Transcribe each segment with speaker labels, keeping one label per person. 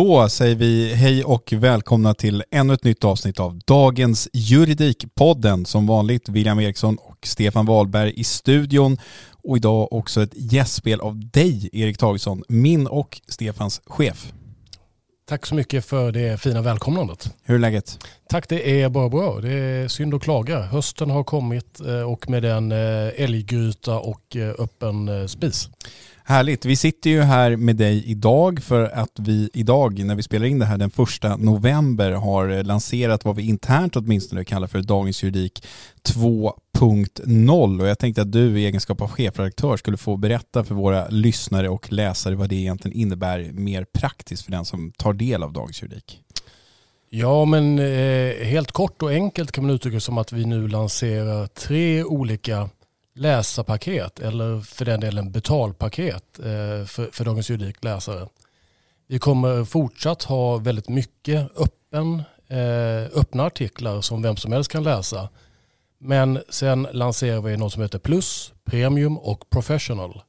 Speaker 1: Då säger vi hej och välkomna till ännu ett nytt avsnitt av dagens Juridikpodden. Som vanligt William Eriksson och Stefan Wahlberg i studion. Och idag också ett gästspel av dig Erik Tagesson, min och Stefans chef.
Speaker 2: Tack så mycket för det fina välkomnandet.
Speaker 1: Hur är läget?
Speaker 2: Tack, det är bara bra. Det är synd att klaga. Hösten har kommit eh, och med den eh, älggryta och eh, öppen spis.
Speaker 1: Härligt. Vi sitter ju här med dig idag för att vi idag när vi spelar in det här den första november har lanserat vad vi internt åtminstone kallar för Dagens Juridik 2.0 och jag tänkte att du i egenskap av chefredaktör skulle få berätta för våra lyssnare och läsare vad det egentligen innebär mer praktiskt för den som tar del av Dagens Juridik.
Speaker 2: Ja, men eh, helt kort och enkelt kan man uttrycka det som att vi nu lanserar tre olika läsarpaket eller för den delen betalpaket eh, för, för Dagens Juridik läsare. Vi kommer fortsatt ha väldigt mycket öppen, eh, öppna artiklar som vem som helst kan läsa. Men sen lanserar vi något som heter Plus, Premium och Professional.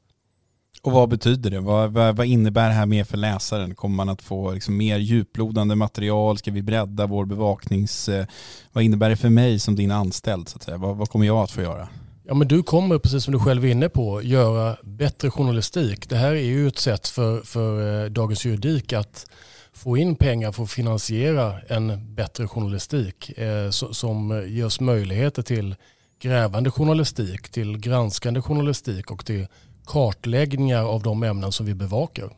Speaker 1: Och vad betyder det? Vad, vad, vad, innebär det här mer för läsaren? Kommer man att få liksom mer djuplodande material? Ska vi bredda vår bevaknings... Eh, vad innebär det för mig som din anställd? Så att säga? Vad, vad kommer jag att få göra?
Speaker 2: Ja, men du kommer, precis som du själv är inne på, göra bättre journalistik. Det här är ju ett sätt för, för eh, Dagens Juridik att få in pengar för att finansiera en bättre journalistik eh, som ger oss möjligheter till grävande journalistik, till granskande journalistik och till kartläggningar av de ämnen som vi bevakar.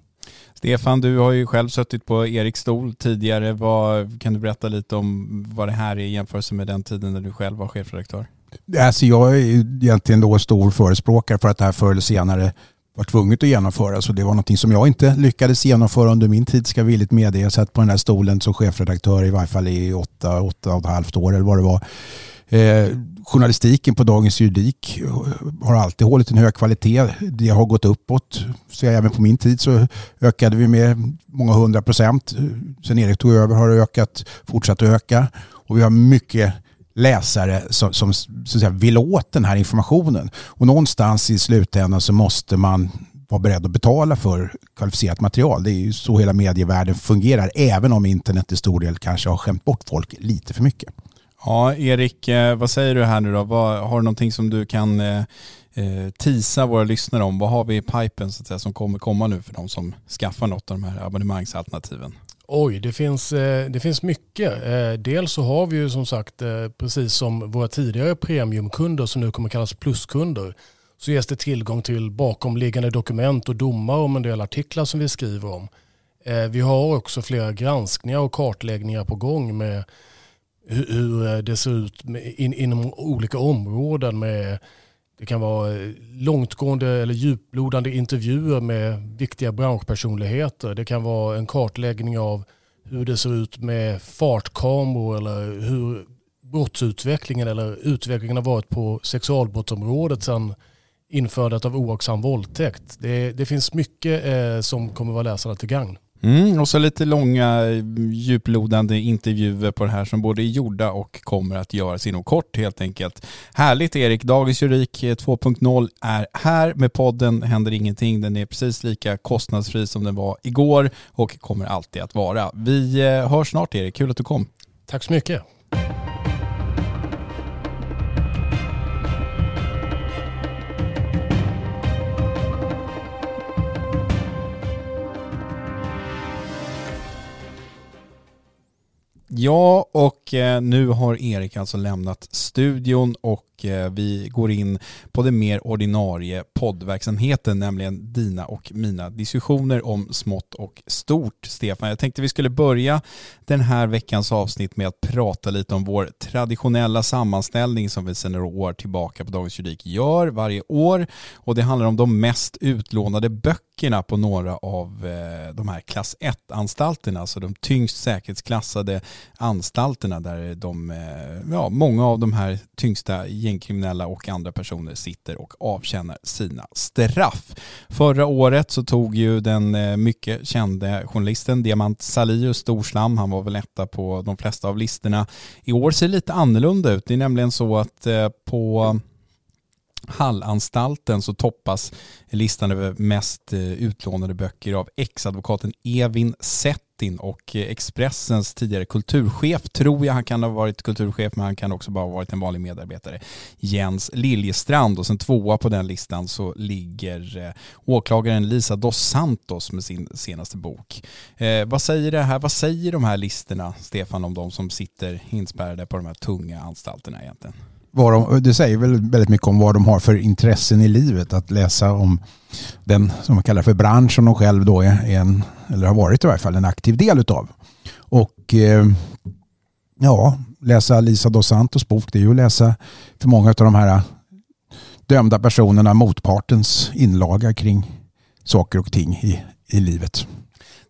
Speaker 1: Stefan, du har ju själv suttit på Eriks stol tidigare. Vad, kan du berätta lite om vad det här är i jämförelse med den tiden när du själv var chefredaktör?
Speaker 3: Alltså jag är egentligen då stor förespråkare för att det här förr eller senare var tvunget att genomföra. Så det var någonting som jag inte lyckades genomföra under min tid ska villigt medge. Jag satt på den här stolen som chefredaktör i varje fall i åtta, åtta och ett halvt år eller vad det var. Eh, journalistiken på Dagens Juridik har alltid hållit en hög kvalitet. Det har gått uppåt. Så även på min tid så ökade vi med många hundra procent. Sen Erik tog över har det ökat, fortsatt att öka. Och vi har mycket läsare som, som så att säga, vill åt den här informationen. Och någonstans i slutändan så måste man vara beredd att betala för kvalificerat material. Det är ju så hela medievärlden fungerar, även om internet i stor del kanske har skämt bort folk lite för mycket.
Speaker 1: Ja, Erik, eh, vad säger du här nu då? har du någonting som du kan eh, eh, tisa våra lyssnare om? Vad har vi i pipen så att säga, som kommer komma nu för de som skaffar något av de här abonnemangsalternativen?
Speaker 2: Oj, det finns, eh, det finns mycket. Eh, dels så har vi ju som sagt, eh, precis som våra tidigare premiumkunder som nu kommer kallas pluskunder, så ges det tillgång till bakomliggande dokument och domar om en del artiklar som vi skriver om. Vi har också flera granskningar och kartläggningar på gång med hur det ser ut inom olika områden med det kan vara eh, långtgående eller djuplodande intervjuer med viktiga branschpersonligheter. Det kan vara en kartläggning av hur det ser ut med fartkameror eller hur brottsutvecklingen eller utvecklingen har varit på sexualbrottsområdet sedan införandet av oaktsam våldtäkt. Det, det finns mycket eh, som kommer vara läsarna till gagn.
Speaker 1: Mm, och så lite långa djuplodande intervjuer på det här som både är gjorda och kommer att göras inom kort helt enkelt. Härligt Erik, Dagens Juridik 2.0 är här med podden Händer Ingenting. Den är precis lika kostnadsfri som den var igår och kommer alltid att vara. Vi eh, hörs snart Erik, kul att du kom.
Speaker 2: Tack så mycket.
Speaker 1: Ja, och eh, nu har Erik alltså lämnat studion och Eh, vi går in på den mer ordinarie poddverksamheten, nämligen dina och mina diskussioner om smått och stort. Stefan, jag tänkte vi skulle börja den här veckans avsnitt med att prata lite om vår traditionella sammanställning som vi sedan några år tillbaka på Dagens Juridik gör varje år. Och det handlar om de mest utlånade böckerna på några av eh, de här klass 1-anstalterna, alltså de tyngst säkerhetsklassade anstalterna där de, eh, ja, många av de här tyngsta gängkriminella och andra personer sitter och avtjänar sina straff. Förra året så tog ju den eh, mycket kände journalisten Diamant Salius Storslam, han var väl etta på de flesta av listorna. I år ser det lite annorlunda ut. Det är nämligen så att eh, på Hallanstalten så toppas listan över mest eh, utlånade böcker av ex-advokaten Evin Sett Martin och Expressens tidigare kulturchef, tror jag han kan ha varit kulturchef, men han kan också bara ha varit en vanlig medarbetare, Jens Liljestrand. Och sen tvåa på den listan så ligger eh, åklagaren Lisa dos Santos med sin senaste bok. Eh, vad säger det här, vad säger de här listorna, Stefan, om de som sitter inspärrade på de här tunga anstalterna egentligen?
Speaker 3: Vad de, det säger väl väldigt mycket om vad de har för intressen i livet. Att läsa om den som man kallar för bransch som de själv då är en, eller har varit i varje fall, en aktiv del utav. Och eh, ja, läsa Lisa dos Santos bok, det är ju att läsa för många av de här dömda personerna motpartens inlaga kring saker och ting i, i livet.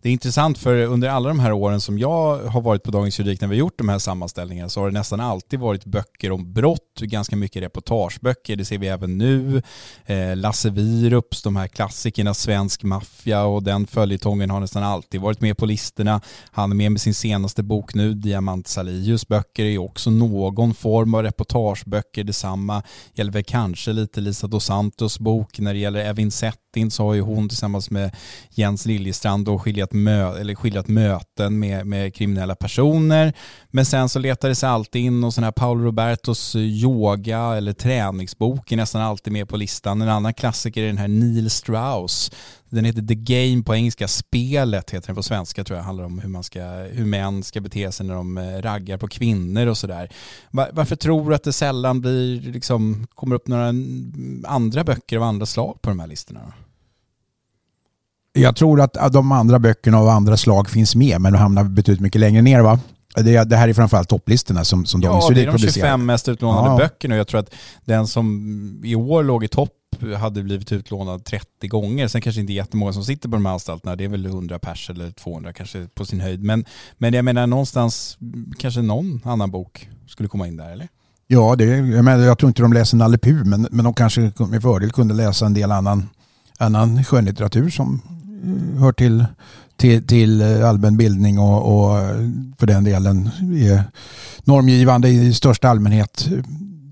Speaker 1: Det är intressant för under alla de här åren som jag har varit på Dagens Juridik när vi har gjort de här sammanställningarna så har det nästan alltid varit böcker om brott, ganska mycket reportageböcker, det ser vi även nu. Eh, Lasse Wierups, de här klassikerna, Svensk maffia och den följetongen har nästan alltid varit med på listorna. Han är med med sin senaste bok nu, Diamant Salius böcker är också någon form av reportageböcker, detsamma gäller väl kanske lite Lisa dos Santos bok när det gäller Evin Sett Martin så har ju hon tillsammans med Jens Liljestrand då skiljat, mö eller skiljat möten med, med kriminella personer. Men sen så letar det sig alltid in och sån här Paolo Robertos eh, yoga eller träningsbok är nästan alltid med på listan. En annan klassiker är den här Neil Strauss den heter The Game på engelska, spelet heter den på svenska tror jag, handlar om hur, man ska, hur män ska bete sig när de eh, raggar på kvinnor och sådär. Varför tror du att det sällan blir, liksom, kommer upp några andra böcker av andra slag på de här listorna?
Speaker 3: Jag tror att de andra böckerna av andra slag finns med men de hamnar betydligt mycket längre ner va? Det, det här är framförallt topplistorna som, som
Speaker 1: Dagens Ja, det är de 25 mest utlånade ja. böckerna och jag tror att den som i år låg i topp hade blivit utlånad 30 gånger. Sen kanske inte jättemånga som sitter på de här anstalterna. Det är väl 100 pers eller 200 kanske på sin höjd. Men, men jag menar någonstans, kanske någon annan bok skulle komma in där eller?
Speaker 3: Ja, det, jag, menar, jag tror inte de läser Nalle Puh, men, men de kanske med fördel kunde läsa en del annan, annan skönlitteratur som hör till, till, till eh, allmän bildning och, och för den delen är normgivande i största allmänhet.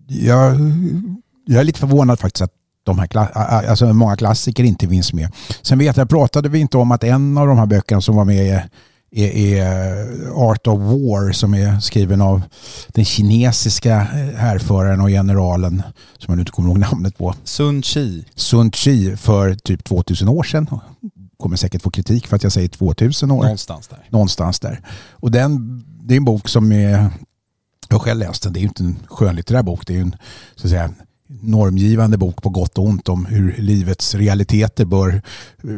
Speaker 3: Jag, jag är lite förvånad faktiskt att de här, alltså många klassiker inte finns med. Sen vet jag, pratade vi inte om att en av de här böckerna som var med är, är, är Art of War som är skriven av den kinesiska härföraren och generalen som jag nu inte kommer ihåg namnet på.
Speaker 1: Sun Chi.
Speaker 3: Sun Chi för typ 2000 år sedan. Kommer säkert få kritik för att jag säger 2000 år.
Speaker 1: Någonstans där.
Speaker 3: Någonstans där. Och den, det är en bok som är, jag själv läst den, det är ju inte en skönlitterär bok, det är en så att säga normgivande bok på gott och ont om hur livets realiteter bör, eh,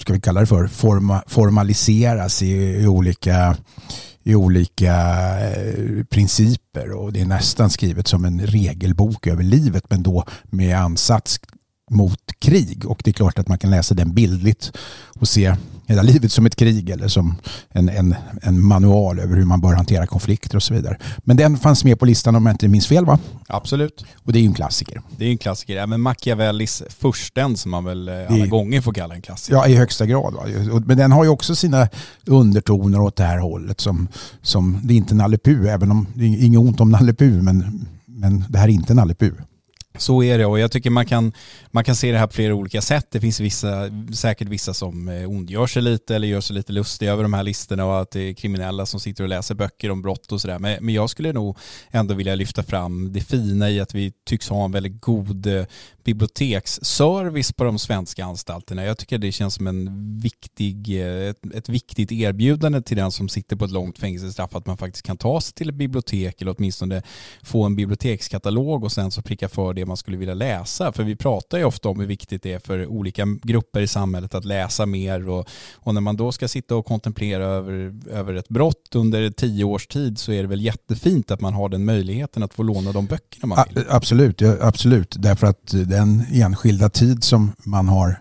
Speaker 3: ska vi kalla det för, forma, formaliseras i, i olika i olika eh, principer och det är nästan skrivet som en regelbok över livet men då med ansats mot krig och det är klart att man kan läsa den bildligt och se hela livet som ett krig eller som en, en, en manual över hur man bör hantera konflikter och så vidare. Men den fanns med på listan om jag inte minns fel va?
Speaker 1: Absolut.
Speaker 3: Och det är ju en klassiker.
Speaker 1: Det är en klassiker. Även Machiavellis Fursten som man väl alla gånger får kalla en klassiker.
Speaker 3: Ja, i högsta grad. Va? Men den har ju också sina undertoner åt det här hållet som, som det är inte Nalle Puh, även om det är inget ont om Nalle Puh, men, men det här är inte Nalle Puh.
Speaker 1: Så är det och jag tycker man kan, man kan se det här på flera olika sätt. Det finns vissa, säkert vissa som eh, ondgör sig lite eller gör sig lite lustiga över de här listorna och att det är kriminella som sitter och läser böcker om brott och sådär. Men, men jag skulle nog ändå vilja lyfta fram det fina i att vi tycks ha en väldigt god eh, biblioteksservice på de svenska anstalterna. Jag tycker det känns som en viktig, eh, ett, ett viktigt erbjudande till den som sitter på ett långt fängelsestraff att man faktiskt kan ta sig till ett bibliotek eller åtminstone få en bibliotekskatalog och sen så pricka för det man skulle vilja läsa. För vi pratar ju ofta om hur viktigt det är för olika grupper i samhället att läsa mer och, och när man då ska sitta och kontemplera över, över ett brott under tio års tid så är det väl jättefint att man har den möjligheten att få låna de böckerna man vill.
Speaker 3: Absolut, absolut. Därför att den enskilda tid som man har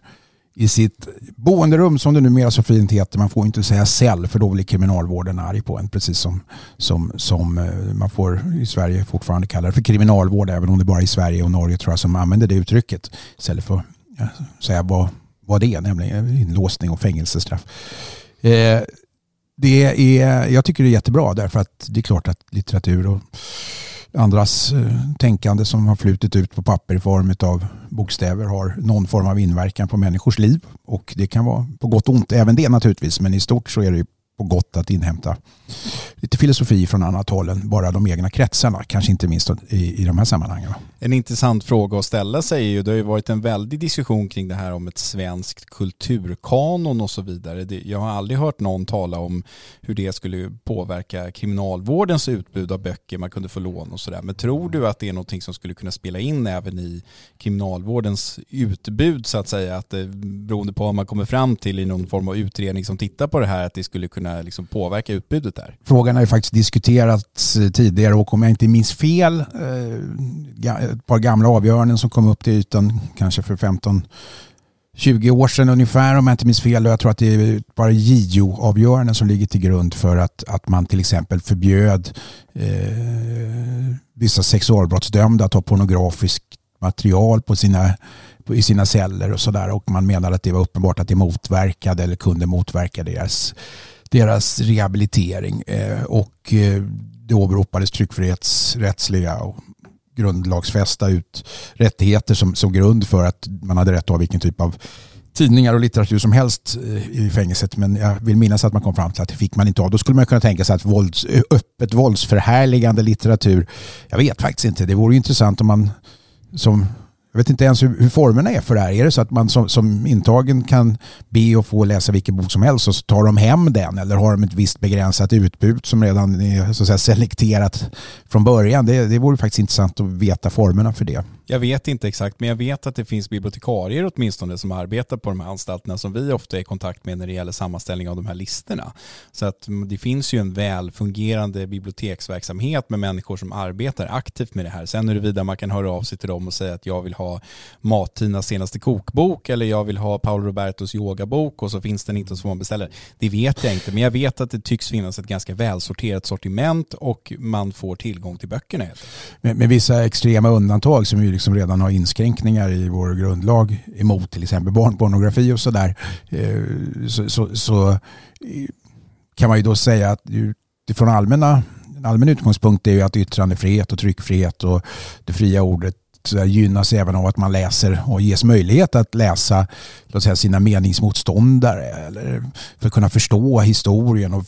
Speaker 3: i sitt boenderum som det numera så fint heter. Man får inte säga cell för då blir kriminalvården arg på en. Precis som, som, som eh, man får i Sverige fortfarande kalla det för kriminalvård även om det bara är i Sverige och Norge tror jag som använder det uttrycket. Istället för att säga vad, vad det är, nämligen inlåsning och fängelsestraff. Eh, det är, jag tycker det är jättebra därför att det är klart att litteratur och andras eh, tänkande som har flutit ut på papper i form av bokstäver har någon form av inverkan på människors liv. Och det kan vara på gott och ont, även det naturligtvis. Men i stort så är det på gott att inhämta lite filosofi från annat håll än bara de egna kretsarna, kanske inte minst i, i de här sammanhangen.
Speaker 1: En intressant fråga att ställa sig är ju, det har ju varit en väldig diskussion kring det här om ett svenskt kulturkanon och så vidare. Jag har aldrig hört någon tala om hur det skulle påverka kriminalvårdens utbud av böcker man kunde få lån och sådär. Men tror du att det är någonting som skulle kunna spela in även i kriminalvårdens utbud så att säga? Att det, beroende på vad man kommer fram till i någon form av utredning som tittar på det här, att det skulle kunna liksom påverka utbudet där?
Speaker 3: Frågan har ju faktiskt diskuterats eh, tidigare och om jag inte minns fel, eh, ett par gamla avgöranden som kom upp till ytan kanske för 15 20 år sedan ungefär om jag inte minns fel. Jag tror att det är bara JO-avgöranden som ligger till grund för att, att man till exempel förbjöd eh, vissa sexualbrottsdömda att ha pornografiskt material på sina, på, i sina celler och sådär. Och man menade att det var uppenbart att det motverkade eller kunde motverka deras deras rehabilitering eh, och eh, det åberopades tryckfrihetsrättsliga och grundlagsfästa ut rättigheter som, som grund för att man hade rätt att ha vilken typ av tidningar och litteratur som helst eh, i fängelset. Men jag vill minnas att man kom fram till att det fick man inte ha. Då skulle man kunna tänka sig att vålds, öppet våldsförhärligande litteratur, jag vet faktiskt inte. Det vore intressant om man som jag vet inte ens hur, hur, formerna är för det här. Är det så att man som, som intagen kan be och få läsa vilken bok som helst och så tar de hem den eller har de ett visst begränsat utbud som redan är så att säga, selekterat från början? Det, det vore faktiskt intressant att veta formerna för det.
Speaker 1: Jag vet inte exakt, men jag vet att det finns bibliotekarier åtminstone som arbetar på de här anstalterna som vi ofta är i kontakt med när det gäller sammanställning av de här listorna. Så att mm, det finns ju en välfungerande biblioteksverksamhet med människor som arbetar aktivt med det här. Sen huruvida man kan höra av sig till dem och säga att jag vill ha Mattinas senaste kokbok eller jag vill ha Paolo Robertos yogabok och så finns den inte som man beställer. Det vet jag inte, men jag vet att det tycks finnas ett ganska välsorterat sortiment och man får tillgång till böckerna.
Speaker 3: Med, med vissa extrema undantag som ju liksom redan har inskränkningar i vår grundlag emot till exempel barnpornografi och sådär. Eh, så, så, så eh, kan man ju då säga att utifrån allmänna en allmän utgångspunkt är ju att yttrandefrihet och tryckfrihet och det fria ordet gynnas även av att man läser och ges möjlighet att läsa låt säga, sina meningsmotståndare eller för att kunna förstå historien och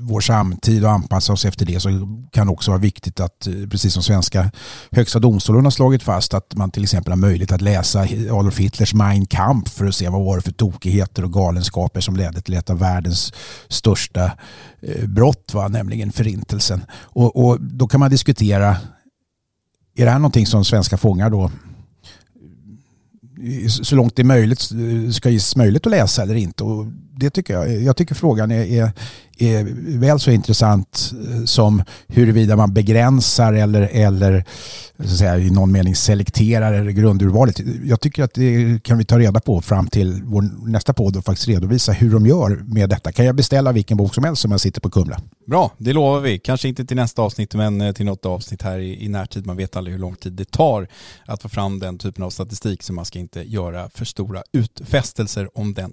Speaker 3: vår samtid och anpassa oss efter det så kan det också vara viktigt att, eh, precis som svenska högsta domstolen har slagit fast, att man till exempel har möjlighet att läsa Adolf Hitlers Mein Kampf för att se vad var det för tokigheter och galenskaper som ledde till ett av världens största eh, brott, va? nämligen förintelsen. Och, och då kan man diskutera, är det här någonting som svenska fångar då eh, så långt det är möjligt ska ges möjlighet att läsa eller inte. Och det tycker jag. Jag tycker frågan är, är, är väl så intressant eh, som huruvida man begränsar eller, eller så att säga, i någon mening selekterar grundurvalet. Jag tycker att det kan vi ta reda på fram till vår nästa podd och faktiskt redovisa hur de gör med detta. Kan jag beställa vilken bok som helst som jag sitter på Kumla?
Speaker 1: Bra, det lovar vi. Kanske inte till nästa avsnitt men eh, till något avsnitt här i, i närtid. Man vet aldrig hur lång tid det tar att få fram den typen av statistik så man ska inte göra för stora utfästelser om den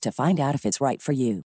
Speaker 4: to find out if it's right for you.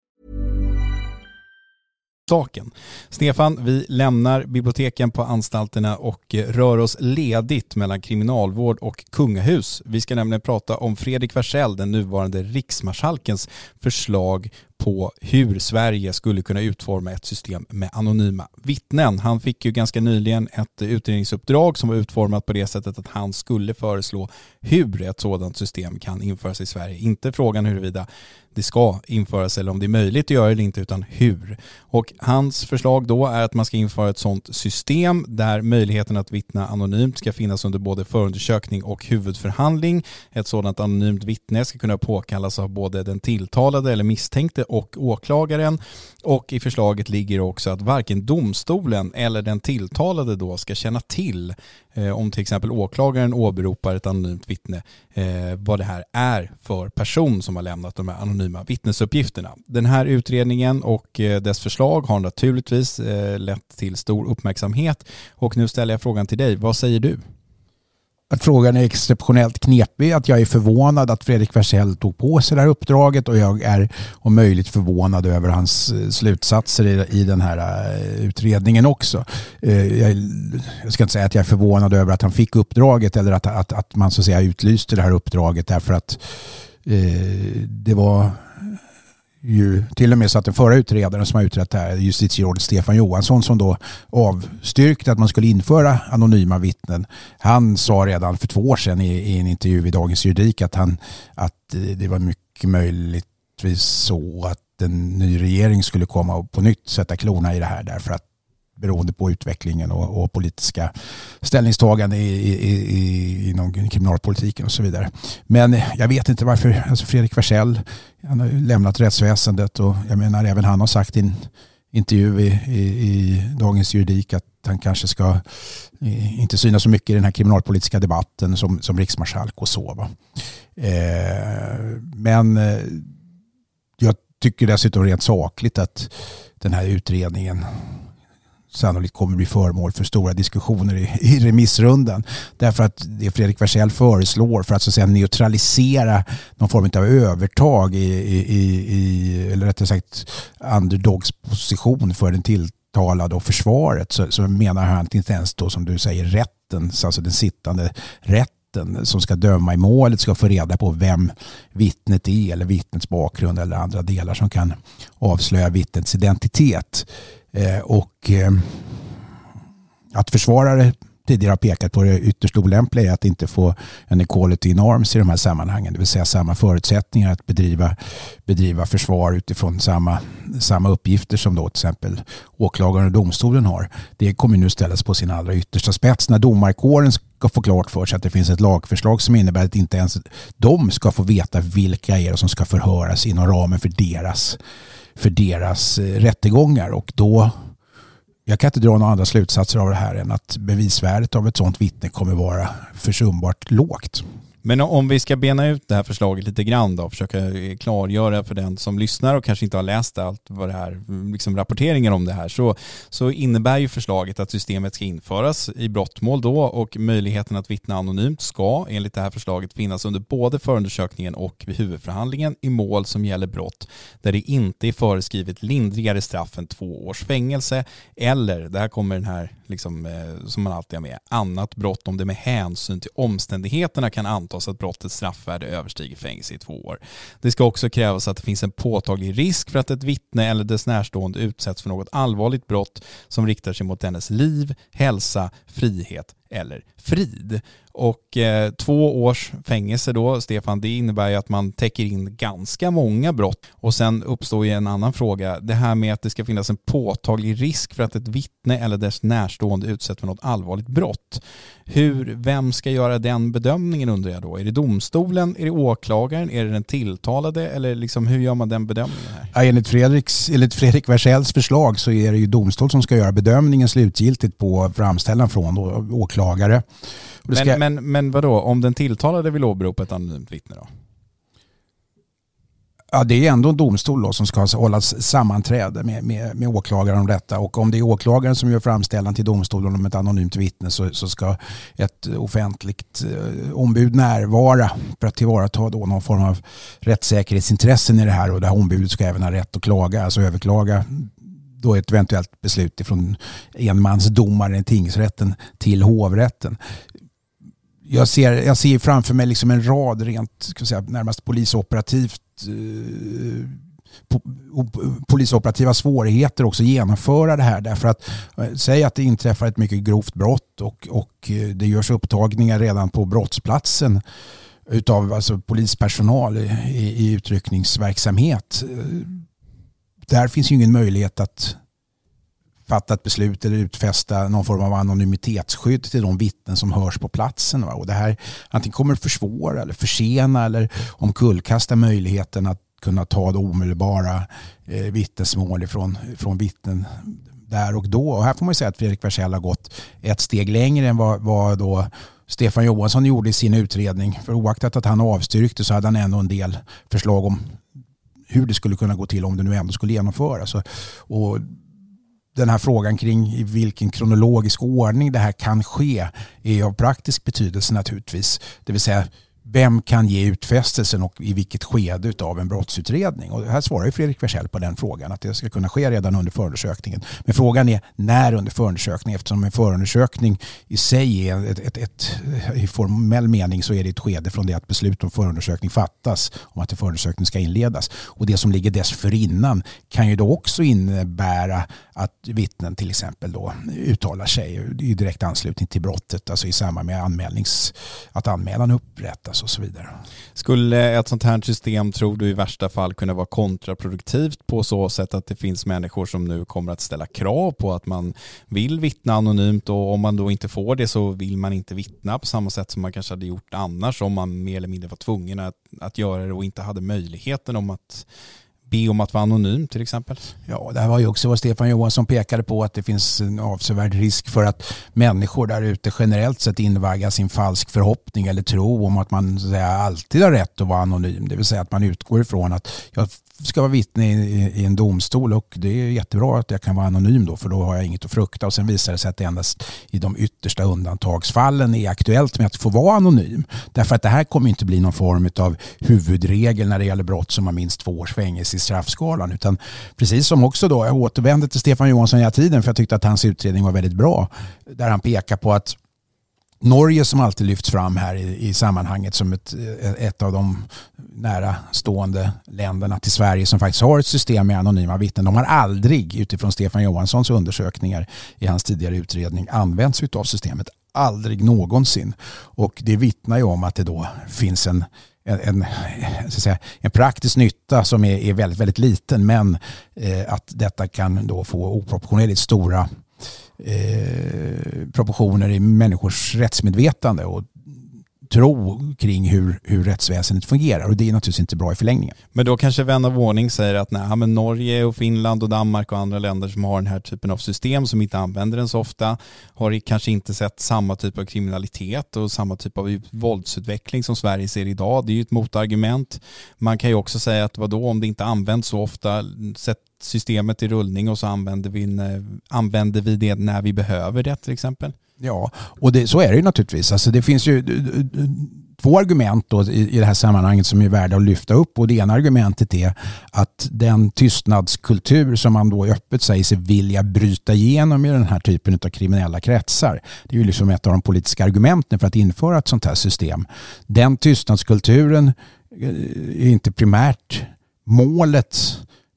Speaker 1: saken. Stefan, vi lämnar biblioteken på anstalterna och eh, rör oss ledigt mellan kriminalvård och kungahus. Vi ska nämligen prata om Fredrik Wersäll, den nuvarande riksmarskalkens förslag på hur Sverige skulle kunna utforma ett system med anonyma vittnen. Han fick ju ganska nyligen ett utredningsuppdrag som var utformat på det sättet att han skulle föreslå hur ett sådant system kan införas i Sverige. Inte frågan huruvida det ska införas eller om det är möjligt att göra det eller inte utan hur. Och hans förslag då är att man ska införa ett sådant system där möjligheten att vittna anonymt ska finnas under både förundersökning och huvudförhandling. Ett sådant anonymt vittne ska kunna påkallas av både den tilltalade eller misstänkte och åklagaren. Och i förslaget ligger också att varken domstolen eller den tilltalade då ska känna till eh, om till exempel åklagaren åberopar ett anonymt vittne eh, vad det här är för person som har lämnat de här anonyma vittnesuppgifterna. Den här utredningen och eh, dess förslag har naturligtvis eh, lett till stor uppmärksamhet och nu ställer jag frågan till dig. Vad säger du?
Speaker 3: Att frågan är exceptionellt knepig, att jag är förvånad att Fredrik Wersäll tog på sig det här uppdraget och jag är om möjligt förvånad över hans eh, slutsatser i, i den här eh, utredningen också. Eh, jag, jag, ska inte säga att jag är förvånad över att han fick uppdraget eller att, att, att man så att säga utlyste det här uppdraget därför att det var ju till och med så att den förra utredaren som har utrett det här, justitierådet Stefan Johansson som då avstyrkte att man skulle införa anonyma vittnen. Han sa redan för två år sedan i, i en intervju i Dagens Juridik att, han, att det var mycket möjligtvis så att en ny regering skulle komma och på nytt sätta klorna i det här därför att beroende på utvecklingen och, och politiska ställningstaganden i, i, i, inom kriminalpolitiken och så vidare. Men jag vet inte varför, alltså Fredrik Wersäll, han har lämnat rättsväsendet och jag menar även han har sagt i en intervju i, i, i Dagens Juridik att han kanske ska eh, inte synas så mycket i den här kriminalpolitiska debatten som, som riksmarskalk och så. Eh, men eh, jag tycker dessutom rent sakligt att den här utredningen sannolikt kommer bli föremål för stora diskussioner i, i remissrundan. Därför att det Fredrik Wersäll föreslår för att, så att säga, neutralisera någon form av övertag i, i, i eller rättare sagt underdogsposition för den tilltalade och försvaret så, så menar han inte ens då som du säger rätten, alltså den sittande rätten som ska döma i målet ska få reda på vem vittnet är eller vittnets bakgrund eller andra delar som kan avslöja vittnets identitet. Eh, och eh, att försvarare tidigare har pekat på det ytterst olämpliga är att inte få en equality in arms i de här sammanhangen. Det vill säga samma förutsättningar att bedriva, bedriva försvar utifrån samma, samma uppgifter som då till exempel åklagaren och domstolen har. Det kommer nu ställas på sin allra yttersta spets när domarkåren ska få klart för sig att det finns ett lagförslag som innebär att inte ens de ska få veta vilka är det som ska förhöras inom ramen för deras, för deras eh, rättegångar. Och då jag kan inte dra några andra slutsatser av det här än att bevisvärdet av ett sådant vittne kommer vara försumbart lågt.
Speaker 1: Men om vi ska bena ut det här förslaget lite grann då, och försöka eh, klargöra för den som lyssnar och kanske inte har läst allt vad det här, mm, liksom rapporteringen om det här, så, så innebär ju förslaget att systemet ska införas i brottmål då och möjligheten att vittna anonymt ska enligt det här förslaget finnas under både förundersökningen och vid huvudförhandlingen i mål som gäller brott där det inte är föreskrivet lindrigare straff än två års fängelse eller, det här kommer den här liksom, eh, som man alltid har med, annat brott om det med hänsyn till omständigheterna kan antas att brottets straffvärde överstiger fängelse i två år. Det ska också krävas att det finns en påtaglig risk för att ett vittne eller dess närstående utsätts för något allvarligt brott som riktar sig mot dennes liv, hälsa, frihet eller frid. Och eh, två års fängelse då, Stefan, det innebär ju att man täcker in ganska många brott. Och sen uppstår ju en annan fråga, det här med att det ska finnas en påtaglig risk för att ett vittne eller dess närstående utsätts för något allvarligt brott. Hur, vem ska göra den bedömningen undrar jag då? Är det domstolen, är det åklagaren, är det den tilltalade eller liksom hur gör man den bedömningen? Här?
Speaker 3: Ja, enligt, Fredriks, enligt Fredrik Wersells förslag så är det ju domstol som ska göra bedömningen slutgiltigt på framställan från då, åklagare.
Speaker 1: Men, ska... men, men vadå, om den tilltalade vill åberopa ett anonymt vittne då?
Speaker 3: Ja, det är ändå en domstol då som ska hålla sammanträde med, med, med åklagaren om detta. Och om det är åklagaren som gör framställan till domstolen om ett anonymt vittne så, så ska ett offentligt eh, ombud närvara för att tillvarata då någon form av rättssäkerhetsintressen i det här. Och det här ombudet ska även ha rätt att klaga, alltså överklaga då ett eventuellt beslut från enmansdomaren i tingsrätten till hovrätten jag ser, jag ser framför mig liksom en rad rent ska säga, närmast polisoperativt eh, polisoperativa svårigheter också genomföra det här. Därför att eh, säg att det inträffar ett mycket grovt brott och, och eh, det görs upptagningar redan på brottsplatsen utav alltså polispersonal i, i utryckningsverksamhet. Eh, där finns ju ingen möjlighet att fatta ett beslut eller utfästa någon form av anonymitetsskydd till de vittnen som hörs på platsen. Och det här antingen kommer försvåra eller försena eller omkullkasta möjligheten att kunna ta det omedelbara eh, vittnesmål ifrån, från vittnen där och då. Och här får man säga att Fredrik Wersäll har gått ett steg längre än vad, vad då Stefan Johansson gjorde i sin utredning. För oaktat att han avstyrkte så hade han ändå en del förslag om hur det skulle kunna gå till om det nu ändå skulle genomföras. Och den här frågan kring i vilken kronologisk ordning det här kan ske är av praktisk betydelse naturligtvis. Det vill säga vem kan ge utfästelsen och i vilket skede av en brottsutredning? Och här svarar Fredrik Wersäll på den frågan att det ska kunna ske redan under förundersökningen. Men frågan är när under förundersökningen eftersom en förundersökning i sig är ett, ett, ett, i formell mening så är det ett skede från det att beslut om förundersökning fattas om att en förundersökning ska inledas. Och det som ligger dessförinnan kan ju då också innebära att vittnen till exempel då uttalar sig i direkt anslutning till brottet, alltså i samband med anmälnings, att anmälan upprättas och så vidare.
Speaker 1: Skulle ett sånt här system, tror du, i värsta fall kunna vara kontraproduktivt på så sätt att det finns människor som nu kommer att ställa krav på att man vill vittna anonymt och om man då inte får det så vill man inte vittna på samma sätt som man kanske hade gjort annars om man mer eller mindre var tvungen att, att göra det och inte hade möjligheten om att be om att vara anonym till exempel?
Speaker 3: Ja, det här var ju också vad Stefan Johansson pekade på att det finns en avsevärd risk för att människor där ute generellt sett invaggas sin falsk förhoppning eller tro om att man säga, alltid har rätt att vara anonym. Det vill säga att man utgår ifrån att jag ska vara vittne i, i, en domstol och det är jättebra att jag kan vara anonym då för då har jag inget att frukta och sen visar det sig att det endast i de yttersta undantagsfallen är aktuellt med att få vara anonym. Därför att det här kommer inte bli någon form av huvudregel när det gäller brott som har minst två års fängelse i straffskalan utan precis som också då, jag återvänder till Stefan Johansson hela tiden för jag tyckte att hans utredning var väldigt bra där han pekar på att Norge som alltid lyfts fram här i, i sammanhanget som ett, ett av de nära stående länderna till Sverige som faktiskt har ett system med anonyma vittnen. De har aldrig utifrån Stefan Johanssons undersökningar i hans tidigare utredning använt sig av systemet aldrig någonsin. Och det vittnar ju om att det då finns en en, en, så säga, en praktisk nytta som är, är väldigt, väldigt liten men eh, att detta kan då få oproportionerligt stora eh, proportioner i människors rättsmedvetande och tro kring hur, hur rättsväsendet fungerar och det är naturligtvis inte bra i förlängningen.
Speaker 1: Men då kanske vän av ordning säger att nej, men Norge och Finland och Danmark och andra länder som har den här typen av system som inte använder den så ofta har kanske inte sett samma typ av kriminalitet och samma typ av våldsutveckling som Sverige ser idag. Det är ju ett motargument. Man kan ju också säga att vadå om det inte används så ofta, sett systemet i rullning och så använder vi, använder vi det när vi behöver det till exempel.
Speaker 3: Ja, och det, så är det ju naturligtvis. Alltså det finns ju två argument då i, i det här sammanhanget som är värda att lyfta upp. Och det ena argumentet är att den tystnadskultur som man då öppet säger sig vilja bryta igenom i den här typen av kriminella kretsar. Det är ju liksom ett av de politiska argumenten för att införa ett sånt här system. Den tystnadskulturen eh, är inte primärt målet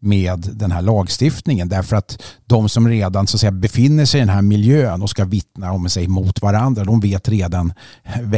Speaker 3: med den här lagstiftningen. Därför att de som redan så att säga, befinner sig i den här miljön och ska vittna om sig mot varandra, de vet redan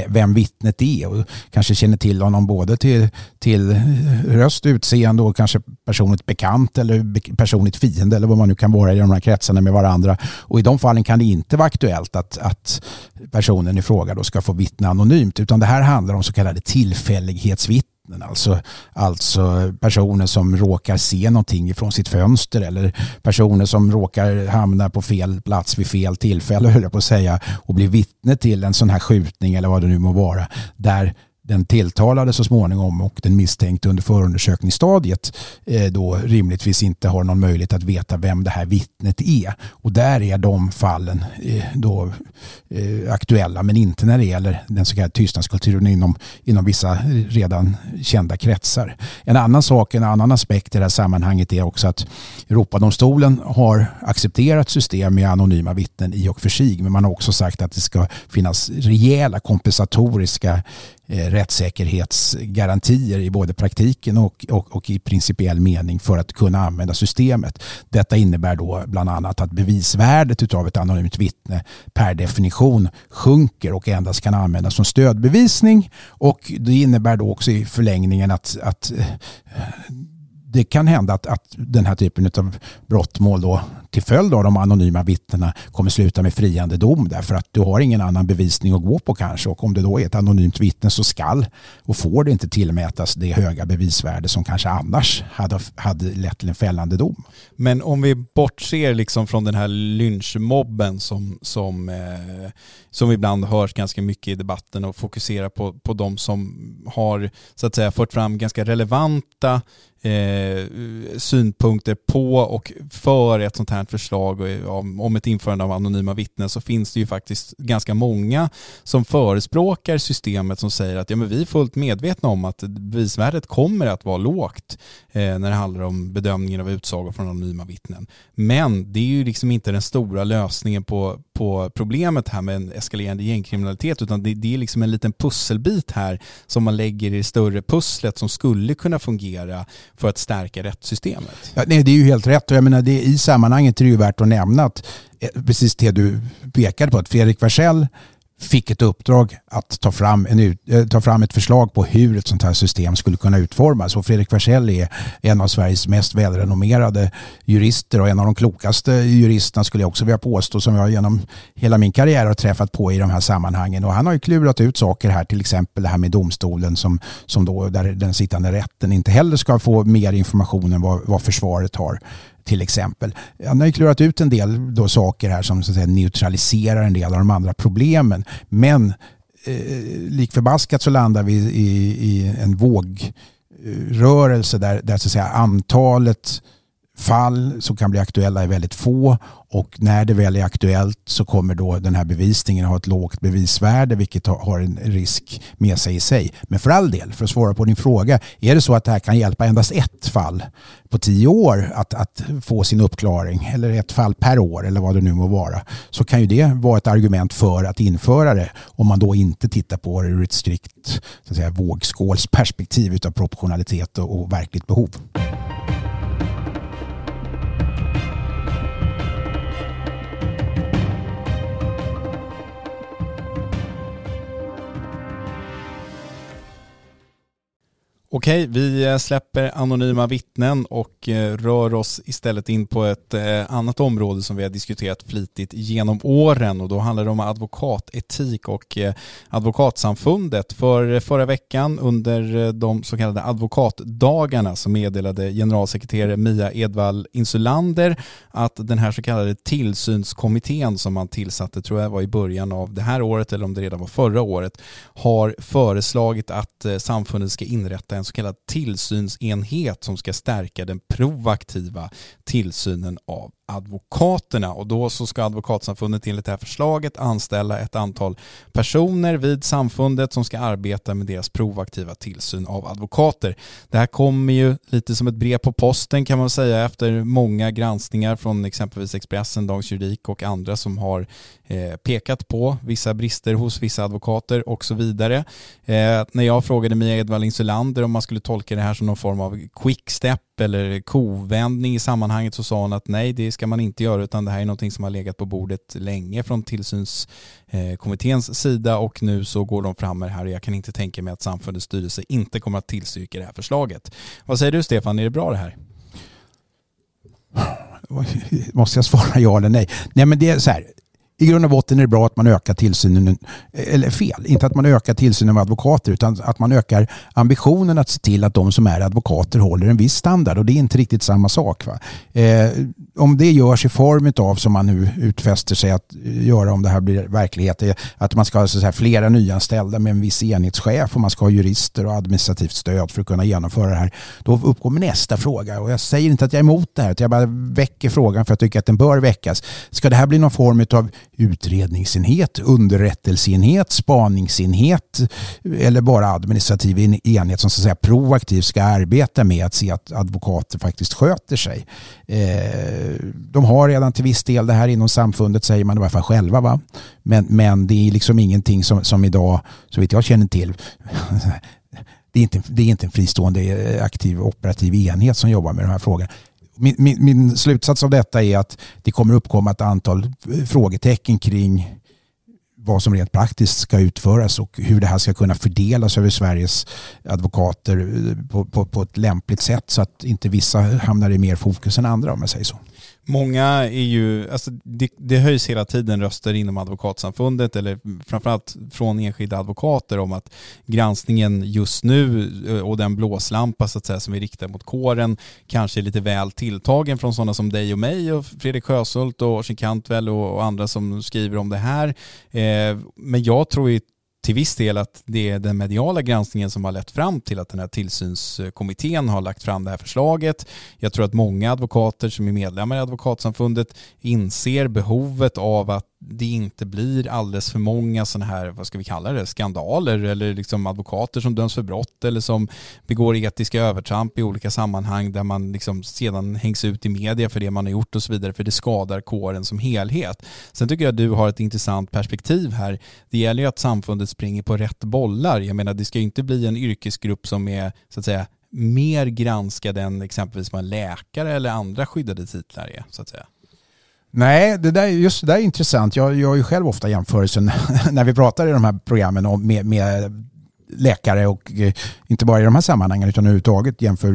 Speaker 3: vem vittnet är och kanske känner till honom både till, till röst, utseende och kanske personligt bekant eller personligt fiende eller vad man nu kan vara i de här kretsarna med varandra. Och i de fallen kan det inte vara aktuellt att, att personen i fråga då ska få vittna anonymt utan det här handlar om så kallade tillfällighetsvittnen Alltså, alltså personer som råkar se någonting från sitt fönster eller personer som råkar hamna på fel plats vid fel tillfälle höll jag på att säga och bli vittne till en sån här skjutning eller vad det nu må vara. Där den tilltalade så småningom och den misstänkte under förundersökningsstadiet eh, då rimligtvis inte har någon möjlighet att veta vem det här vittnet är. Och där är de fallen eh, då eh, aktuella men inte när det gäller den så kallade tystnadskulturen inom, inom vissa redan kända kretsar. En annan sak, en annan aspekt i det här sammanhanget är också att Europadomstolen har accepterat system med anonyma vittnen i och för sig men man har också sagt att det ska finnas rejäla kompensatoriska Eh, rättssäkerhetsgarantier i både praktiken och, och, och, i principiell mening för att kunna använda systemet. Detta innebär då bland annat att bevisvärdet av ett anonymt vittne per definition sjunker och endast kan användas som stödbevisning och det innebär då också i förlängningen att, att eh, det kan hända att, att den här typen av brottmål då till följd av de anonyma vittnena kommer sluta med friande dom därför att du har ingen annan bevisning att gå på kanske och om det då är ett anonymt vittne så skall och får det inte tillmätas det höga bevisvärde som kanske annars hade, hade lett till en fällande dom.
Speaker 1: Men om vi bortser liksom från den här lynchmobben som, som, eh, som ibland hörs ganska mycket i debatten och fokuserar på, på de som har så att säga fört fram ganska relevanta eh, synpunkter på och för ett sånt här förslag eh, om, om ett införande av anonyma vittnen så finns det ju faktiskt ganska många som förespråkar systemet som säger att ja, men vi är fullt medvetna om att bevisvärdet kommer att vara lågt eh, när det handlar om bedömningen av utsagor från anonyma vittnen. Men det är ju liksom inte den stora lösningen på, på problemet här med en eskalerande gängkriminalitet utan det, det är liksom en liten pusselbit här som man lägger i det större pusslet som skulle kunna fungera för att stärka rättssystemet.
Speaker 3: Ja, nej, det är ju helt rätt och jag menar det, i sammanhanget är det ju värt att nämna att eh, precis det du pekade på att Fredrik Wersäll fick ett uppdrag att ta fram, en, eh, ta fram ett förslag på hur ett sånt här system skulle kunna utformas. Och Fredrik Wersäll är en av Sveriges mest välrenommerade jurister och en av de klokaste juristerna skulle jag också vilja påstå som jag genom hela min karriär har träffat på i de här sammanhangen. Och han har ju klurat ut saker här, till exempel det här med domstolen som, som då, där den sittande rätten inte heller ska få mer information än vad, vad försvaret har till exempel. Han har ju klurat ut en del då saker här som så att säga, neutraliserar en del av de andra problemen. Men eh, likförbaskat så landar vi i, i en vågrörelse där, där så att säga, antalet fall som kan bli aktuella är väldigt få och när det väl är aktuellt så kommer då den här bevisningen ha ett lågt bevisvärde vilket har en risk med sig i sig. Men för all del, för att svara på din fråga, är det så att det här kan hjälpa endast ett fall på tio år att, att få sin uppklaring eller ett fall per år eller vad det nu må vara så kan ju det vara ett argument för att införa det om man då inte tittar på det ur ett strikt så att säga, vågskålsperspektiv utav proportionalitet och, och verkligt behov.
Speaker 1: Okej, vi eh, släpper anonyma vittnen och eh, rör oss istället in på ett eh, annat område som vi har diskuterat flitigt genom åren och då handlar det om advokatetik och advokatsamfundet. För förra veckan under de så kallade advokatdagarna så meddelade generalsekreterare Mia Edvall Insulander att den här så kallade tillsynskommittén som man tillsatte, tror jag var i början av det här året eller om det redan var förra året, har föreslagit att samfundet ska inrätta en så kallad tillsynsenhet som ska stärka den proaktiva tillsynen av advokaterna och då så ska advokatsamfundet enligt det här förslaget anställa ett antal personer vid samfundet som ska arbeta med deras provaktiva tillsyn av advokater. Det här kommer ju lite som ett brev på posten kan man säga efter många granskningar från exempelvis Expressen, Dagens Juridik och andra som har eh, pekat på vissa brister hos vissa advokater och så vidare. Eh, när jag frågade Mia Edvall Insulander om man skulle tolka det här som någon form av eller kovändning i sammanhanget så sa hon att nej det ska man inte göra utan det här är någonting som har legat på bordet länge från tillsynskommitténs eh, sida och nu så går de fram med det här och jag kan inte tänka mig att samfundets styrelse inte kommer att tillstyrka det här förslaget. Vad säger du Stefan, är det bra det här?
Speaker 3: Måste jag svara ja eller nej? Nej men det är så här, i grund och botten är det bra att man ökar tillsynen, eller fel, inte att man ökar tillsynen av advokater utan att man ökar ambitionen att se till att de som är advokater håller en viss standard och det är inte riktigt samma sak. Eh, om det görs i form av som man nu utfäster sig att göra om det här blir verklighet, att man ska ha så här, flera nyanställda med en viss enhetschef och man ska ha jurister och administrativt stöd för att kunna genomföra det här. Då uppkommer nästa fråga och jag säger inte att jag är emot det här, utan jag bara väcker frågan för att jag tycker att den bör väckas. Ska det här bli någon form av utredningsenhet, underrättelseenhet, spaningsenhet eller bara administrativ enhet som så att säga proaktivt ska arbeta med att se att advokater faktiskt sköter sig. Eh, de har redan till viss del det här inom samfundet säger man i alla fall själva. Va? Men, men det är liksom ingenting som, som idag, så vitt jag känner till, det är, inte, det är inte en fristående eh, aktiv operativ enhet som jobbar med de här frågorna min, min, min, slutsats av detta är att det kommer uppkomma ett antal eh, frågetecken kring vad som rent praktiskt ska utföras och hur det här ska kunna fördelas över Sveriges advokater eh, på, på, på ett lämpligt sätt så att inte vissa hamnar i mer fokus än andra om jag säger så.
Speaker 1: Många är ju, alltså det, det höjs hela tiden röster inom advokatsamfundet eller framförallt från enskilda advokater om att granskningen just nu eh, och den blåslampa så att säga som vi riktar mot kåren kanske är lite väl tilltagen från sådana som dig och mig och Fredrik Sjöshult och Orsin Cantwell och andra som skriver om det här. Eh, men jag tror ju till viss del att det är den mediala granskningen som har lett fram till att den här tillsynskommittén har lagt fram det här förslaget. Jag tror att många advokater som är medlemmar i Advokatsamfundet inser behovet av att det inte blir alldeles för många sådana här, vad ska vi kalla det, skandaler eller liksom advokater som döms för brott eller som begår etiska övertramp i olika sammanhang där man liksom sedan hängs ut i media för det man har gjort och så vidare för det skadar kåren som helhet. Sen tycker jag att du har ett intressant perspektiv här. Det gäller ju att samfundet springer på rätt bollar. Jag menar det ska ju inte bli en yrkesgrupp som är så att säga mer granskad än exempelvis vad en läkare eller andra skyddade titlar är så att säga.
Speaker 3: Nej, det där, just det där är intressant. Jag gör ju själv ofta jämförelsen när vi pratar i de här programmen om, med, med läkare och eh, inte bara i de här sammanhangen utan överhuvudtaget jämför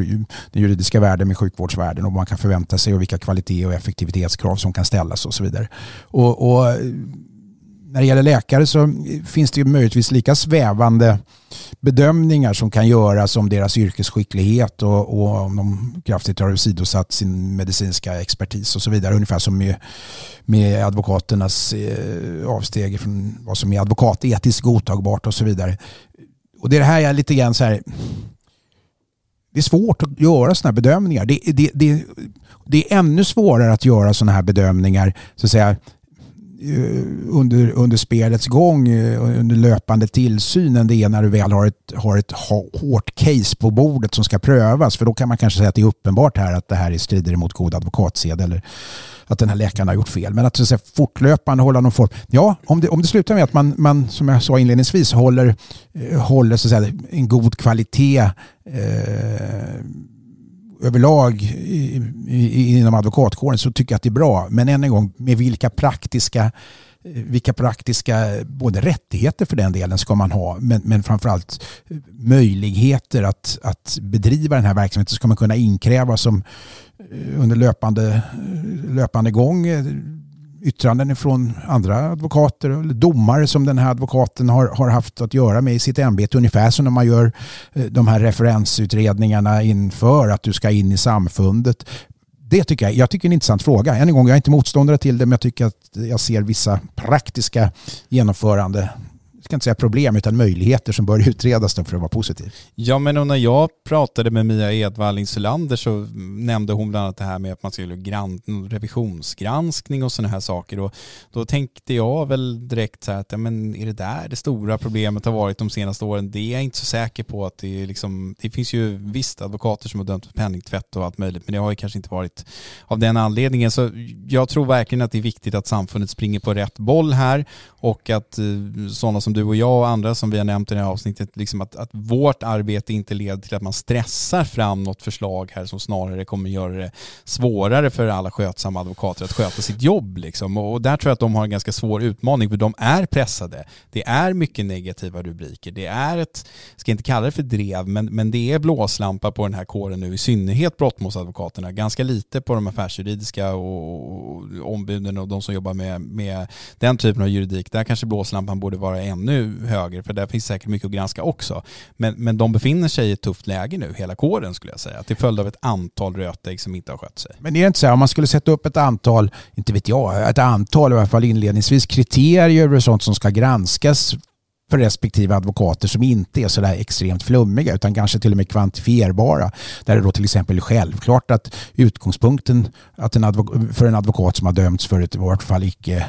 Speaker 3: den juridiska världen med sjukvårdsvärlden och vad man kan förvänta sig och vilka kvalitet och effektivitetskrav som kan ställas och så vidare. Och, och eh, när det gäller läkare så finns det ju möjligtvis lika svävande bedömningar som kan göras om deras yrkesskicklighet och, och om de kraftigt har sidosatt sin medicinska expertis och så vidare. Ungefär som med, med advokaternas eh, avsteg från vad som är advokatetiskt godtagbart och så vidare. Och det är det här jag lite grann så här det är svårt att göra sådana här bedömningar. Det, det, det, det är ännu svårare att göra sådana här bedömningar så att säga, Eh, under, under spelets gång, eh, under löpande tillsynen det är när du väl har ett, har ett hårt case på bordet som ska prövas. För då kan man kanske säga att det är uppenbart här att det här strider mot god advokatsed eller att den här läkaren har gjort fel. Men att så att säga, fortlöpande hålla någon form. Ja, om det, om det slutar med att man, man som jag sa inledningsvis, håller, eh, håller så att säga, en god kvalitet eh, överlag inom advokatkåren så tycker jag att det är bra. Men än en gång, med vilka praktiska eh, vilka praktiska både rättigheter för den delen ska man ha men, men framförallt möjligheter att, att bedriva den här verksamheten ska man kunna inkräva som eh, under löpande, löpande gång eh, yttranden från andra advokater eller domare som den här advokaten har, har haft att göra med i sitt ämbete. Ungefär som när man gör eh, de här referensutredningarna inför att du ska in i samfundet det tycker jag, jag tycker är en intressant fråga. Än en gång, jag är inte motståndare till det men jag tycker att jag ser vissa praktiska genomförande ska inte säga problem utan möjligheter som bör utredas för att vara positiv.
Speaker 1: Ja men när jag pratade med Mia Edvall Insulander så nämnde hon bland annat det här med att man skulle göra revisionsgranskning och sådana här saker och då tänkte jag väl direkt så här att men är det där det stora problemet har varit de senaste åren? Det är jag inte så säker på att det är liksom, det finns ju visst advokater som har dömt för penningtvätt och allt möjligt men det har ju kanske inte varit av den anledningen så jag tror verkligen att det är viktigt att samfundet springer på rätt boll här och att eh, sådana som du och jag och andra som vi har nämnt i det här avsnittet, liksom att, att vårt arbete inte leder till att man stressar fram något förslag här som snarare kommer göra det svårare för alla skötsamma advokater att sköta sitt jobb. Liksom. Och, där tror jag att de har en ganska svår utmaning för de är pressade. Det är mycket negativa rubriker. Det är ett, jag ska inte kalla det för drev, men, men det är blåslampa på den här kåren nu, i synnerhet brottmålsadvokaterna. Ganska lite på de affärsjuridiska och, och ombuden och de som jobbar med, med den typen av juridik. Där kanske blåslampan borde vara ännu högre, för där finns säkert mycket att granska också. Men, men de befinner sig i ett tufft läge nu, hela kåren skulle jag säga, till följd av ett antal rötägg som inte har skött sig.
Speaker 3: Men är det inte så här, om man skulle sätta upp ett antal, inte vet jag, ett antal i alla fall inledningsvis, kriterier och sånt som ska granskas för respektive advokater som inte är sådär extremt flummiga utan kanske till och med kvantifierbara. Där det då till exempel är självklart att utgångspunkten att en för en advokat som har dömts för ett i vart fall icke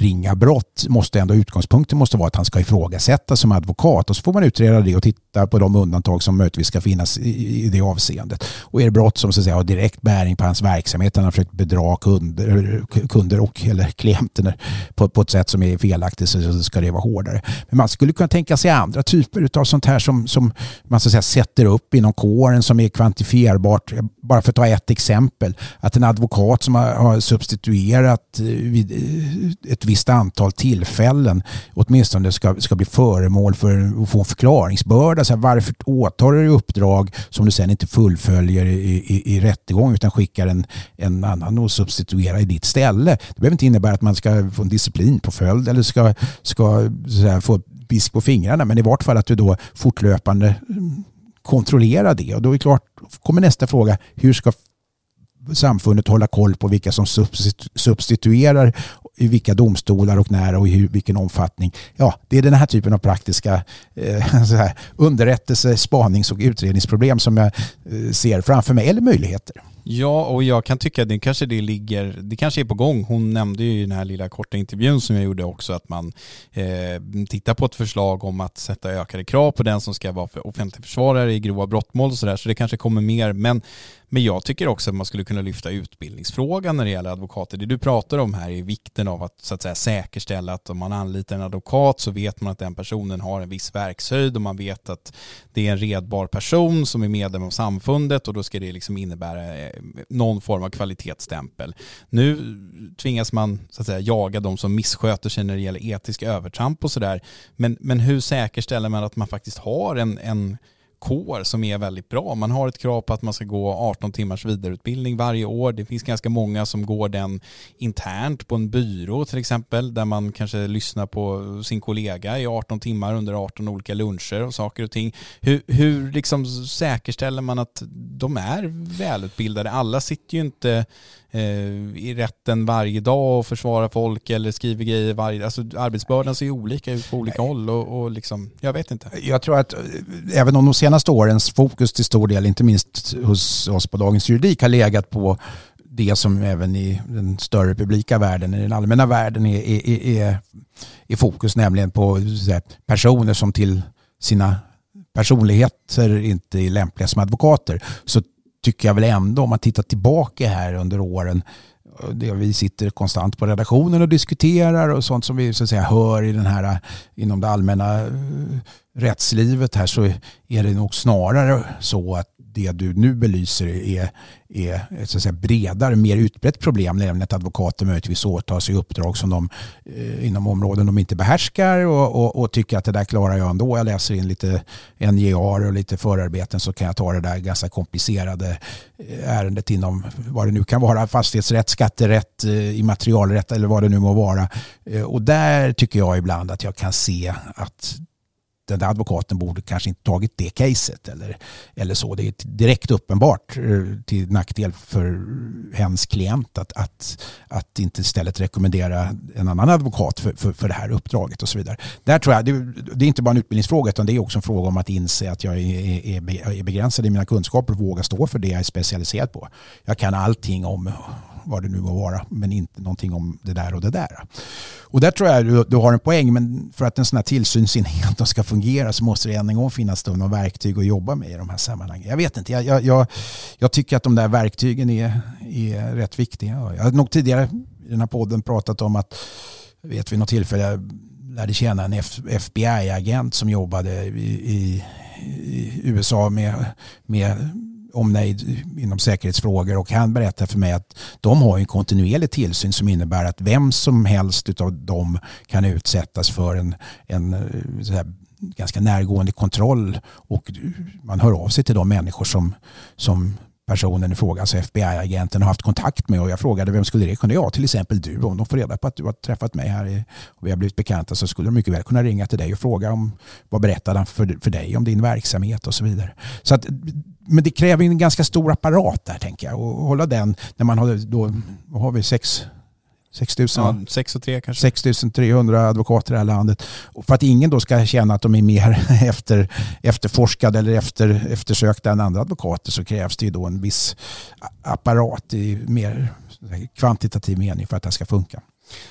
Speaker 3: ringa brott måste ändå utgångspunkten måste vara att han ska ifrågasättas som advokat och så får man utreda det och titta på de undantag som möjligtvis ska finnas i, i det avseendet. Och är det brott som så att säga, har direkt bäring på hans verksamhet, han har försökt bedra kunder, kunder och eller klienter på, på ett sätt som är felaktigt så ska det vara hårdare. Men man skulle kunna tänka sig andra typer av sånt här som, som man så att säga, sätter upp inom kåren som är kvantifierbart. Bara för att ta ett exempel, att en advokat som har, har substituerat vid ett visst antal tillfällen åtminstone ska, ska bli föremål för att få en förklaringsbörda. Så här, varför åtar du dig uppdrag som du sen inte fullföljer i, i, i rättegång utan skickar en, en annan och substituera i ditt ställe. Det behöver inte innebära att man ska få en disciplin på följd eller ska, ska så här, få bisk på fingrarna men i vart fall att du då fortlöpande mm, kontrollerar det. Och då är det klart, kommer nästa fråga, hur ska samfundet hålla koll på vilka som substituerar i vilka domstolar och när och i vilken omfattning. Ja, det är den här typen av praktiska eh, så här, underrättelse, spanings och utredningsproblem som jag eh, ser framför mig, eller möjligheter.
Speaker 1: Ja, och jag kan tycka att det kanske det ligger, det kanske är på gång. Hon nämnde ju i den här lilla korta intervjun som jag gjorde också att man eh, tittar på ett förslag om att sätta ökade krav på den som ska vara för offentlig försvarare i grova brottmål och sådär. Så det kanske kommer mer. Men men jag tycker också att man skulle kunna lyfta utbildningsfrågan när det gäller advokater. Det du pratar om här är vikten av att, så att säga, säkerställa att om man anlitar en advokat så vet man att den personen har en viss verkshöjd och man vet att det är en redbar person som är medlem av samfundet och då ska det liksom innebära eh, någon form av kvalitetsstämpel. Nu tvingas man så att säga, jaga de som missköter sig när det gäller etiska övertramp och sådär. Men, men hur säkerställer man att man faktiskt har en, en kår som är väldigt bra. Man har ett krav på att man ska gå 18 timmars vidareutbildning varje år. Det finns ganska många som går den internt på en byrå till exempel där man kanske lyssnar på sin kollega i 18 timmar under 18 olika luncher och saker och ting. Hur, hur liksom säkerställer man att de är välutbildade? Alla sitter ju inte i rätten varje dag och försvarar folk eller skriver grejer varje Alltså arbetsbördan ser ju olika ut på olika håll och, och liksom, jag vet inte.
Speaker 3: Jag tror att eh, även om de senaste årens fokus till stor del, inte minst hos oss på Dagens Juridik, har legat på det som även i den större publika världen, i den allmänna världen är, är, är, är fokus, nämligen på personer som till sina personligheter inte är lämpliga som advokater. Så tycker jag väl ändå, om man tittar tillbaka här under åren, det vi sitter konstant på redaktionen och diskuterar och sånt som vi så att säga hör i den här, inom det allmänna eh, rättslivet här så är det nog snarare så att det du nu belyser är, är så att säga, bredare, mer utbrett problem, nämligen att advokater möjligtvis åtar sig uppdrag som de eh, inom områden de inte behärskar och, och, och, tycker att det där klarar jag ändå. Jag läser in lite NJA och lite förarbeten så kan jag ta det där ganska komplicerade eh, ärendet inom vad det nu kan vara, fastighetsrätt, skatterätt, eh, immaterialrätt eller vad det nu må vara. Eh, och där tycker jag ibland att jag kan se att den där advokaten borde kanske inte tagit det caset eller, eller så. Det är direkt uppenbart eh, till nackdel för hens klient att, att, att inte istället rekommendera en annan advokat för, för, för det här uppdraget och så vidare. Där tror jag, det, det är inte bara en utbildningsfråga utan det är också en fråga om att inse att jag är, är, är begränsad i mina kunskaper och våga stå för det jag är specialiserad på. Jag kan allting om vad det nu må vara, men inte någonting om det där och det där. Och där tror jag du, du har en poäng, men för att en sån här tillsynsenhet ska fungera så måste det än en gång finnas några verktyg att jobba med i de här sammanhangen. Jag vet inte, jag, jag, jag tycker att de där verktygen är, är rätt viktiga. Jag har nog tidigare i den här podden pratat om att, vet vid något tillfälle, lärde känna en FBI-agent som jobbade i, i, i USA med, med omnejd inom säkerhetsfrågor. Och han berättar för mig att de har en kontinuerlig tillsyn som innebär att vem som helst av dem kan utsättas för en, en eh, ganska närgående kontroll. Och man hör av sig till de människor som, som personen i fråga, alltså FBI-agenten, har haft kontakt med och jag frågade vem skulle det kunna vara? till exempel du om de får reda på att du har träffat mig här och vi har blivit bekanta så skulle de mycket väl kunna ringa till dig och fråga om vad berättade han för, för dig om din verksamhet och så vidare. Så att, men det kräver en ganska stor apparat där tänker jag och hålla den när man har då, vad har vi, sex 6 000, ja,
Speaker 1: 6 kanske.
Speaker 3: 6 300 advokater i det här landet. Och för att ingen då ska känna att de är mer efter, efterforskade eller efter, eftersökta än andra advokater så krävs det ju då en viss apparat i mer kvantitativ mening för att det ska funka.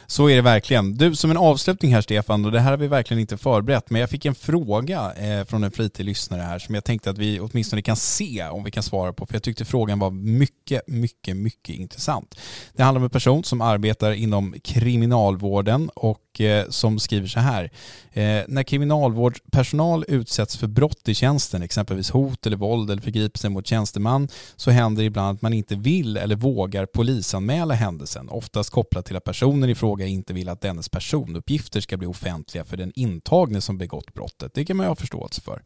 Speaker 1: Så är det verkligen. Du, som en avslutning här Stefan, och det här har vi verkligen inte förberett, men jag fick en fråga eh, från en flitig lyssnare här som jag tänkte att vi åtminstone kan se om vi kan svara på, för jag tyckte frågan var mycket, mycket, mycket intressant. Det handlar om en person som arbetar inom kriminalvården och eh, som skriver så här. Eh, när kriminalvårdspersonal utsätts för brott i tjänsten, exempelvis hot eller våld eller förgripelse mot tjänsteman, så händer det ibland att man inte vill eller vågar polisanmäla händelsen, oftast kopplat till att personen i fråga inte vill att dennes personuppgifter ska bli offentliga för den intagne som begått brottet. Det kan man ju ha förståelse för.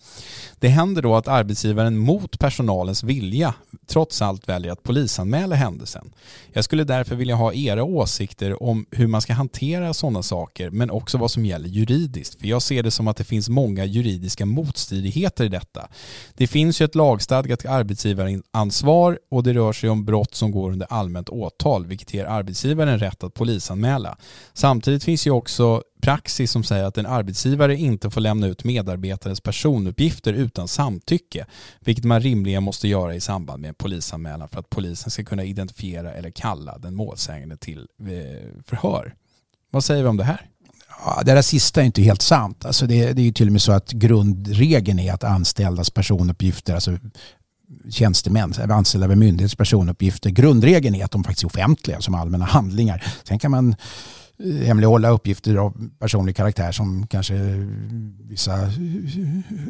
Speaker 1: Det händer då att arbetsgivaren mot personalens vilja trots allt väljer att polisanmäla händelsen. Jag skulle därför vilja ha era åsikter om hur man ska hantera sådana saker men också vad som gäller juridiskt. För jag ser det som att det finns många juridiska motstridigheter i detta. Det finns ju ett lagstadgat arbetsgivaransvar och det rör sig om brott som går under allmänt åtal vilket ger arbetsgivaren rätt att polisanmäla. Samtidigt finns ju också praxis som säger att en arbetsgivare inte får lämna ut medarbetarens personuppgifter utan samtycke, vilket man rimligen måste göra i samband med en polisanmälan för att polisen ska kunna identifiera eller kalla den målsägande till eh, förhör. Vad säger vi om det här?
Speaker 3: Ja, det där sista är inte helt sant. Alltså det, det är ju till och med så att grundregeln är att anställdas personuppgifter, alltså tjänstemän, anställda vid myndighets personuppgifter, grundregeln är att de faktiskt är offentliga som allmänna handlingar. Sen kan man hemlighålla uppgifter av personlig karaktär som kanske vissa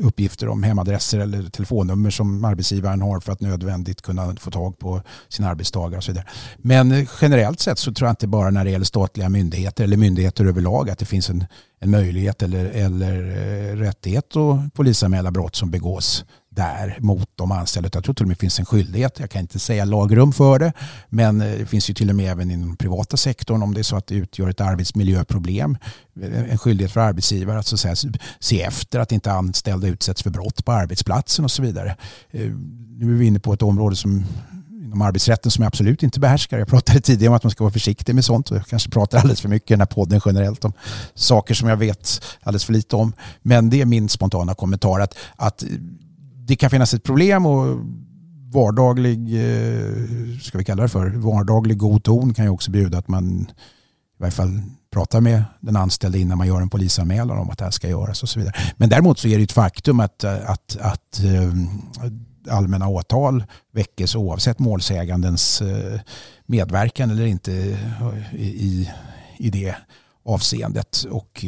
Speaker 3: uppgifter om hemadresser eller telefonnummer som arbetsgivaren har för att nödvändigt kunna få tag på sina arbetstagare och så vidare. Men eh, generellt sett så tror jag inte bara när det gäller statliga myndigheter eller myndigheter överlag att det finns en, en möjlighet eller, eller eh, rättighet att polisanmäla brott som begås där mot de anställda. Jag tror till och med det finns en skyldighet. Jag kan inte säga lagrum för det. Men eh, det finns ju till och med även inom privata sektorn om det är så att det utgör ett arbetsmiljöproblem. Eh, en skyldighet för arbetsgivare att så att säga, se efter att inte anställda utsätts för brott på arbetsplatsen och så vidare. Eh, nu är vi inne på ett område som inom arbetsrätten som jag absolut inte behärskar. Jag pratade tidigare om att man ska vara försiktig med sånt. Jag kanske pratar alldeles för mycket i den här podden generellt om saker som jag vet alldeles för lite om. Men det är min spontana kommentar att, att det kan finnas ett problem och vardaglig, eh, ska vi kalla det för, vardaglig god ton kan ju också bjuda att man i varje fall pratar med den anställde innan man gör en polisanmälan om att det här ska göras och så vidare. Men däremot så är det ett faktum att, att, att eh, allmänna åtal väckes oavsett målsägandens eh, medverkan eller inte i, i det avseendet och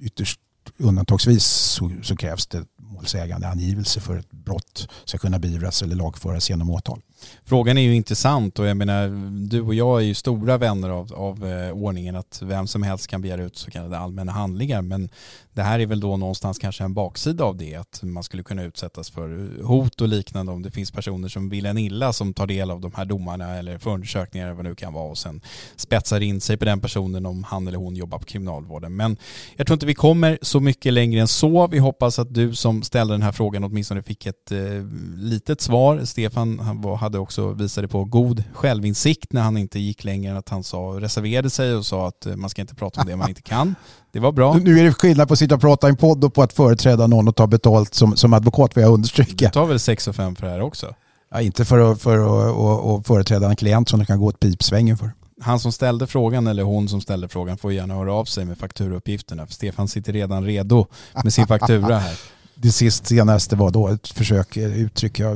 Speaker 3: ytterst undantagsvis så, så krävs det målsägande angivelse för ett brott ska kunna beivras eller lagföras genom åtal.
Speaker 1: Frågan är ju intressant och jag menar du och jag är ju stora vänner av, av eh, ordningen att vem som helst kan begära ut så kallade allmänna handlingar men det här är väl då någonstans kanske en baksida av det att man skulle kunna utsättas för hot och liknande om det finns personer som vill en illa som tar del av de här domarna eller förundersökningar eller vad det nu kan vara och sen spetsar in sig på den personen om han eller hon jobbar på kriminalvården. Men jag tror inte vi kommer så mycket längre än så. Vi hoppas att du som ställde den här frågan åtminstone fick ett eh, litet svar. Stefan han var, hade också visade på god självinsikt när han inte gick längre än att han sa, reserverade sig och sa att eh, man ska inte prata om det man inte kan. Det var bra.
Speaker 3: Nu är det skillnad på att sitta och prata i en podd och på att företräda någon och ta betalt som, som advokat vill jag understryka.
Speaker 1: Du tar väl 6 och 5 för det här också?
Speaker 3: Ja, inte för att, för att och, och företräda en klient som du kan gå ett pipsvängen för.
Speaker 1: Han som ställde frågan eller hon som ställde frågan får gärna höra av sig med fakturauppgifterna. För Stefan sitter redan redo med sin faktura här
Speaker 3: det sist senaste var då ett försök eh, uttrycka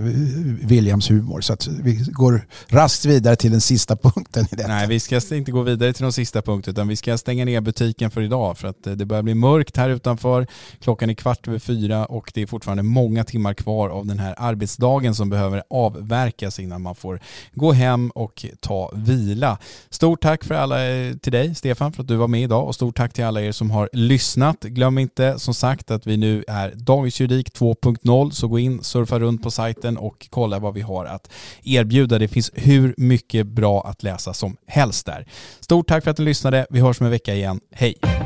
Speaker 3: Williams humor. Så att vi går raskt vidare till den sista punkten i detta.
Speaker 1: Nej, vi ska inte gå vidare till den sista punkten utan vi ska stänga ner butiken för idag för att eh, det börjar bli mörkt här utanför. Klockan är kvart över fyra och det är fortfarande många timmar kvar av den här arbetsdagen som behöver avverkas innan man får gå hem och ta vila. Stort tack för alla eh, till dig Stefan för att du var med idag och stort tack till alla er som har lyssnat. Glöm inte som sagt att vi nu är dagens Juridik 2.0 så gå in, surfa runt på sajten och kolla vad vi har att erbjuda. Det finns hur mycket bra att läsa som helst där. Stort tack för att ni lyssnade. Vi hörs om en vecka igen. Hej!